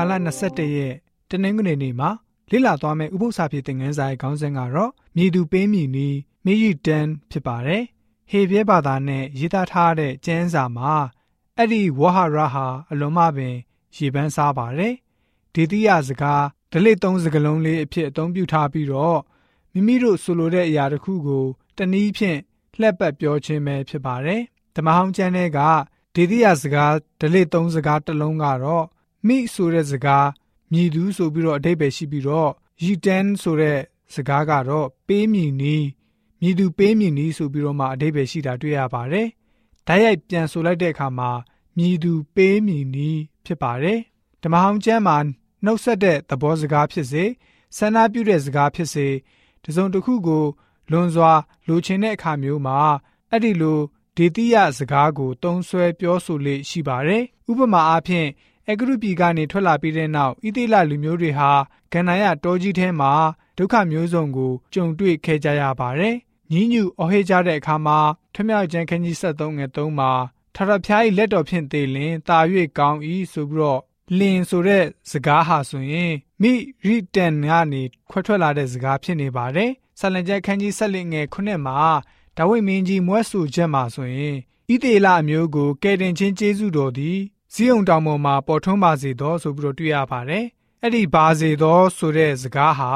ဘာလ22ရက်တနင်္ဂနွေနေ့မှာလေ့လာသွားမယ့်ဥပုသ္စာပြေသင်ခန်းစာရဲ့ခေါင်းစဉ်ကတော့မြေသူပေးမည်နီးမိယီတန်ဖြစ်ပါတယ်။ဟေပြဲဘာသာနဲ့ရေးသားထားတဲ့ကျမ်းစာမှာအဲ့ဒီဝဟရဟာအလွန်မှပင်ရေပန်းစားပါတယ်။ဒေတိယစကားဒလိသုံးစကလုံးလေးအဖြစ်အသုံးပြုထားပြီးတော့မိမိတို့ဆိုလိုတဲ့အရာတစ်ခုကိုတနည်းဖြင့်လှက်ပတ်ပြောခြင်းပဲဖြစ်ပါတယ်။ဓမ္မဟောင်းကျမ်းထဲကဒေတိယစကားဒလိသုံးစကားတစ်လုံးကတော့ မိဆိုတဲ့စကားမြည်သူဆိုပြီးတော့အတိတ်ပဲရှိပြီးတော့ရီတန်ဆိုတဲ့စကားကတော့ပေးမည်နီးမြည်သူပေးမည်နီးဆိုပြီးတော့မှအတိတ်ပဲရှိတာတွေ့ရပါတယ်။ဓာတ်ရိုက်ပြန်ဆိုလိုက်တဲ့အခါမှာမြည်သူပေးမည်နီးဖြစ်ပါတယ်။ဓမ္မဟောင်းကျမ်းမှာနှုတ်ဆက်တဲ့သဘောစကားဖြစ်စေဆန္ဒပြုတဲ့စကားဖြစ်စေတစုံတစ်ခုကိုလွန်စွာလိုချင်တဲ့အခါမျိုးမှာအဲ့ဒီလိုဒေတိယစကားကိုတုံးဆွဲပြောဆိုလေရှိပါတယ်။ဥပမာအားဖြင့် အဂရုပြည်ကနေထွက်လာပြီးတဲ့နောက်ဣတိလလူမျိုးတွေဟာဂန္နာယတောကြီးထဲမှာဒုက္ခမျိုးစုံကိုကြုံတွေ့ခဲ့ကြရပါတယ်။ညီးညူအော်ဟေးကြတဲ့အခါမှာထမြောက်ကျန်ခန်းကြီး73ငယ်3မှာထာဝရဘုရား၏လက်တော်ဖြင့်သေလင်တာ၍ကောင်း၏ဆိုပြီးတော့လင်ဆိုတဲ့စကားဟာဆိုရင်မိရိတန်ကနေခွဲထွက်လာတဲ့စကားဖြစ်နေပါတယ်။ဆလန်ကျက်ခန်းကြီးဆက်လက်ငယ်ခုနှစ်မှာဒါဝိမင်းကြီးမွဲဆူချက်မှာဆိုရင်ဣသေလအမျိုးကိုကယ်တင်ခြင်းကျေးဇူးတော်သည် ဇီးုံတောင်ပေါ်မှာပေါ်ထွန်းပါစေသောဆိုပြီးတော့တွေ့ရပါတယ်။အဲ့ဒီပါစေသောဆိုတဲ့စကားဟာ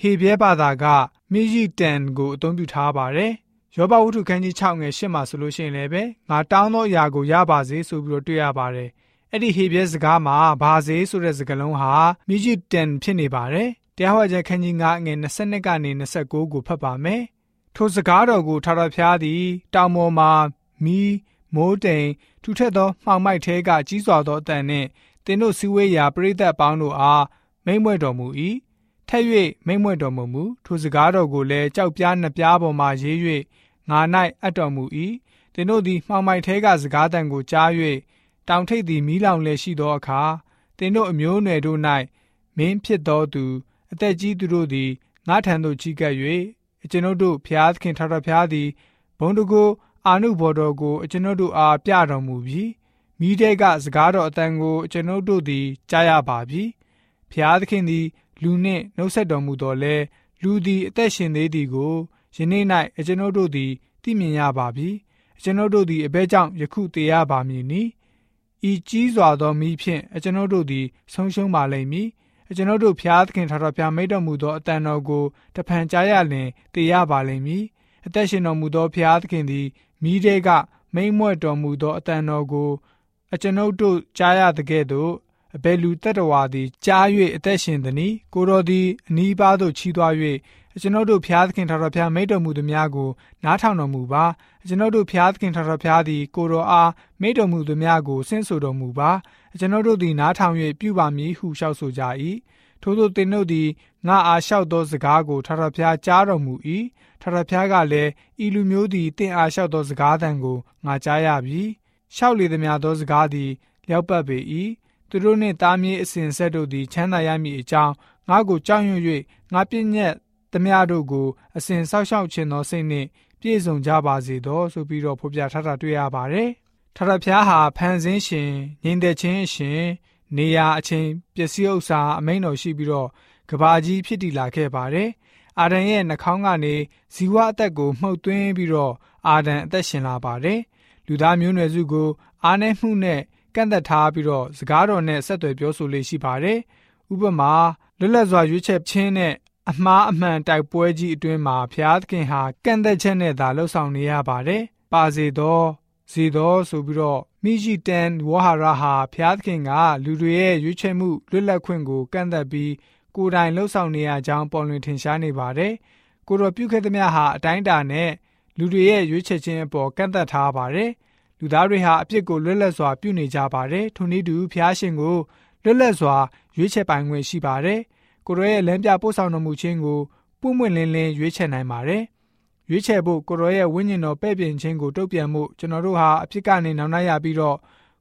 ဟေပြဲဘာသာကမိယီတန်ကိုအသုံးပြုထားပါတယ်။ယောဘဝုထုခန်းကြီး6ငယ်8မှာဆိုလို့ရှိရင်လည်းပဲငါတောင်းသောအရာကိုရပါစေဆိုပြီးတော့တွေ့ရပါတယ်။အဲ့ဒီဟေပြဲစကားမှာဘာစေဆိုတဲ့စကားလုံးဟာမိယီတန်ဖြစ်နေပါတယ်။တရားဟောချက်ခန်းကြီး9ငယ်22ကနေ29ကိုဖတ်ပါမယ်။ထိုစကားတော်ကိုထာဝရဘုရားသည် တောင်ပေါ်မှာမီး မိုးတိမ်ထူထက်သောမှောင်မိုက်ထဲကကြီးစွာသောအတန်နှင့်တင်တို့စည်းဝေးရာပရိသတ်ပေါင်းတို့အားမိမ့်မွဲ့တော်မူ၏ထက်၍မိမ့်မွဲ့တော်မူမူထိုစကားတော်ကိုလည်းကြောက်ပြားနှစ်ပြားပေါ်မှရေး၍ငါ၌အပ်တော်မူ၏တင်တို့သည်မှောင်မိုက်ထဲကစကားတန်ကိုကြား၍တောင်ထိပ်သည်မီးလောင်လျက်ရှိသောအခါတင်တို့အမျိုးအနွယ်တို့၌မင်းဖြစ်သောသူအသက်ကြီးသူတို့သည်ငါထံသို့ကြီးကပ်၍ကျွန်ုပ်တို့ဖျားသခင်ထာဝရဘုရားသည်ဘုံတကို အာနုဘော်တော်ကိုအကျွန်ုပ်တို့အားပြတော်မူပြီးမိတဲ့ကစကားတော်အတန်ကိုအကျွန်ုပ်တို့သည်ကြားရပါပြီဖျားသခင်သည် လူနှင့်နှုတ်ဆက်တော်မူတော်လဲလူသည်အသက်ရှင်သေးသည်ကိုယနေ့၌အကျွန်ုပ်တို့သည်သိမြင်ရပါပြီအကျွန်ုပ်တို့သည်အဘဲကြောင့်ယခုတည်ရပါမည်နီဤကြီးစွာသောမိဖြင့်အကျွန်ုပ်တို့သည်ဆုံးရှုံးပါလိမ့်မည်အကျွန်ုပ်တို့ဖျားသခင်ထာတော်ဖျားမိတ်တော်မူသောအတန်တော်ကိုတဖန်ကြားရလျင်တည်ရပါလိမ့်မည်အသက်ရှင်တော်မူသောဖျားသခင်သည် မိတဲ့ကမိမ့်မွဲ့တော်မူသောအတန်တော်ကို အကျွန်ုပ်တို့ကြားရတဲ့ကဲ့သို့အဘယ်လူတတ္တဝါသည်ကြား၍အသက်ရှင်သည်နီကိုတော်သည်အနီးပါးသို့ချီးသွား၍အကျွန်ုပ်တို့ဖျားသခင်ထာတော်ဖျားမိတ်တော်မူသည်များကိုနားထောင်တော်မူပါအကျွန်ုပ်တို့ဖျားသခင်ထာတော်ဖျားသည်ကိုတော်အားမိတ်တော်မူသည်များကိုဆင့်ဆိုတော်မူပါအကျွန်ုပ်တို့သည်နားထောင်၍ပြုပါမည်ဟုလျှောက်ဆိုကြ၏ ထို့သောသင်တို့သည်ငါအားလျှောက်သောစကားကိုထာတော်ဖျားကြားတော်မူ၏ထာဝရဘုရားကလည်းဤလူမျိုးသည်တင့်အားလျှောက်သောစကားသံကိုငါကြားရပြီ။လျှောက်လေသည်များသောစကားသည်လျောက်ပတ်ပေ၏။သူတို့နှင့်သားမြေးအစဉ်ဆက်တို့သည်ချမ်းသာရမည်အကြောင်းငါကိုကြောက်ရွံ့၍ငါပြည့်ညက်သမျှတို့ကိုအစဉ်ဆောက်ရှောက်ခြင်းသောစိတ်နှင့်ပြည့်စုံကြပါစေသောဆိုပြီးတော့ဖော်ပြထားတာတွေ့ရပါတယ်။ထာဝရဘုရားဟာဖန်ဆင်းရှင်ငြိမ်သက်ခြင်းရှင် နေရာအချင်းပစ္စည်းဥစ္စာအမိန်တော်ရှိပြီးတော့ကဘာကြီးဖြစ်တည်လာခဲ့ပါတယ်။အာဒံရဲ့နှာခေါင်းကနေဇီဝအသက်ကိုမှုတ်သွင်းပြီးတော့အာဒံအသက်ရှင်လာပါတယ်။လူသားမျိုးနွယ်စုကိုအားနည်းမှုနဲ့ကန့်သက်ထားပြီးတော့စကားတော်နဲ့ဆက်သွယ်ပြောဆိုလေးရှိပါတယ်။ဥပမာလွတ်လပ်စွာရွေးချယ်ခြင်းနဲ့အမှားအမှန်တိုက်ပွဲကြီးအတွင်းမှာဘုရားသခင်ဟာကန့်သက်ချက်နဲ့သာလှုပ်ဆောင်နေရပါတယ်။ပါစေသော ဇေသောဆိုပြီးတော့မိရှိတန်ဝဟာရဟာဘုရားသခင်ကလူတွေရဲ့ရွေးချယ်မှုလွတ်လပ်ခွင့်ကိုကန့်သက်ပြီးကိုယ်တိုင်လှုပ်ဆောင်နေရကြောင်းပေါ်လွင်ထင်ရှားနေပါတယ်။ကိုတော်ပြုခဲ့သမျှဟာအတိုင်းအတာနဲ့လူတွေရဲ့ရွေးချယ်ခြင်းအပေါ်ကန့်သက်ထားပါတယ်။လူသားတွေဟာအပြစ်ကိုလွတ်လပ်စွာပြုနေကြပါတယ်။ထိုနည်းတူဖျားရှင်ကိုလွတ်လပ်စွာရွေးချယ်ပိုင်ခွင့်ရှိပါတယ်။ကိုတော်ရဲ့လမ်းပြပို့ဆောင်တော်မူခြင်းကိုပွင့်ပွင့်လင်းလင်းရွေးချယ်နိုင်ပါတယ်။ ရွေးချယ်ဖို့ကိုတော်ရဲ့ဝိညာဉ်တော်ပဲ့ပြင်ခြင်းကိုတုံ့ပြန်မှုကျွန်တော်တို့ဟာအဖြစ်ကနေနောက်နှရပြီးတော့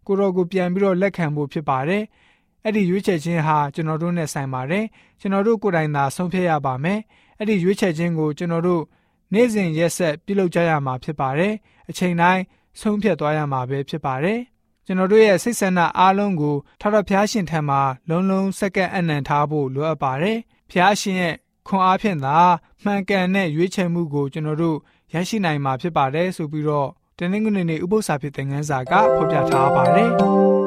ကိုတော်ကိုပြန်ပြီးတော့လက်ခံဖို့ဖြစ်ပါတယ်။အဲ့ဒီရွေးချယ်ခြင်းဟာကျွန်တော်တို့နဲ့ဆိုင်ပါတယ်ကျွန်တော်တို့ကိုယ်တိုင်သာဆုံးဖြတ်ရပါမယ်အဲ့ဒီရွေးချယ်ခြင်းကိုကျွန်တော်တို့နေ့စဉ်ရက်ဆက်ပြုလုပ်ကြရမှာဖြစ်ပါတယ်အချိန်တိုင်းဆုံးဖြတ်သွားရမှာပဲဖြစ်ပါတယ်ကျွန်တော်တို့ရဲ့စိတ်ဆန္ဒအားလုံးကိုထာဝရဘုရားရှင်ထံမှာလုံးလုံးစက္ကန့်အနံ့ထားဖို့လိုအပ်ပါတယ်။ဘုရားရှင်ရဲ့ ခွန်အားဖြင့်သာမှန်ကန်တဲ့ရွေးချယ်မှုကိုကျွန်တော်တို့ရရှိနိုင်မှာဖြစ်ပါတယ်ဆိုပြီးတော့တနင်္ဂနွေနေ့ဥပုသ္စာဖြစ်တဲ့ငန်းစာကဖော်ပြထားပါတယ်။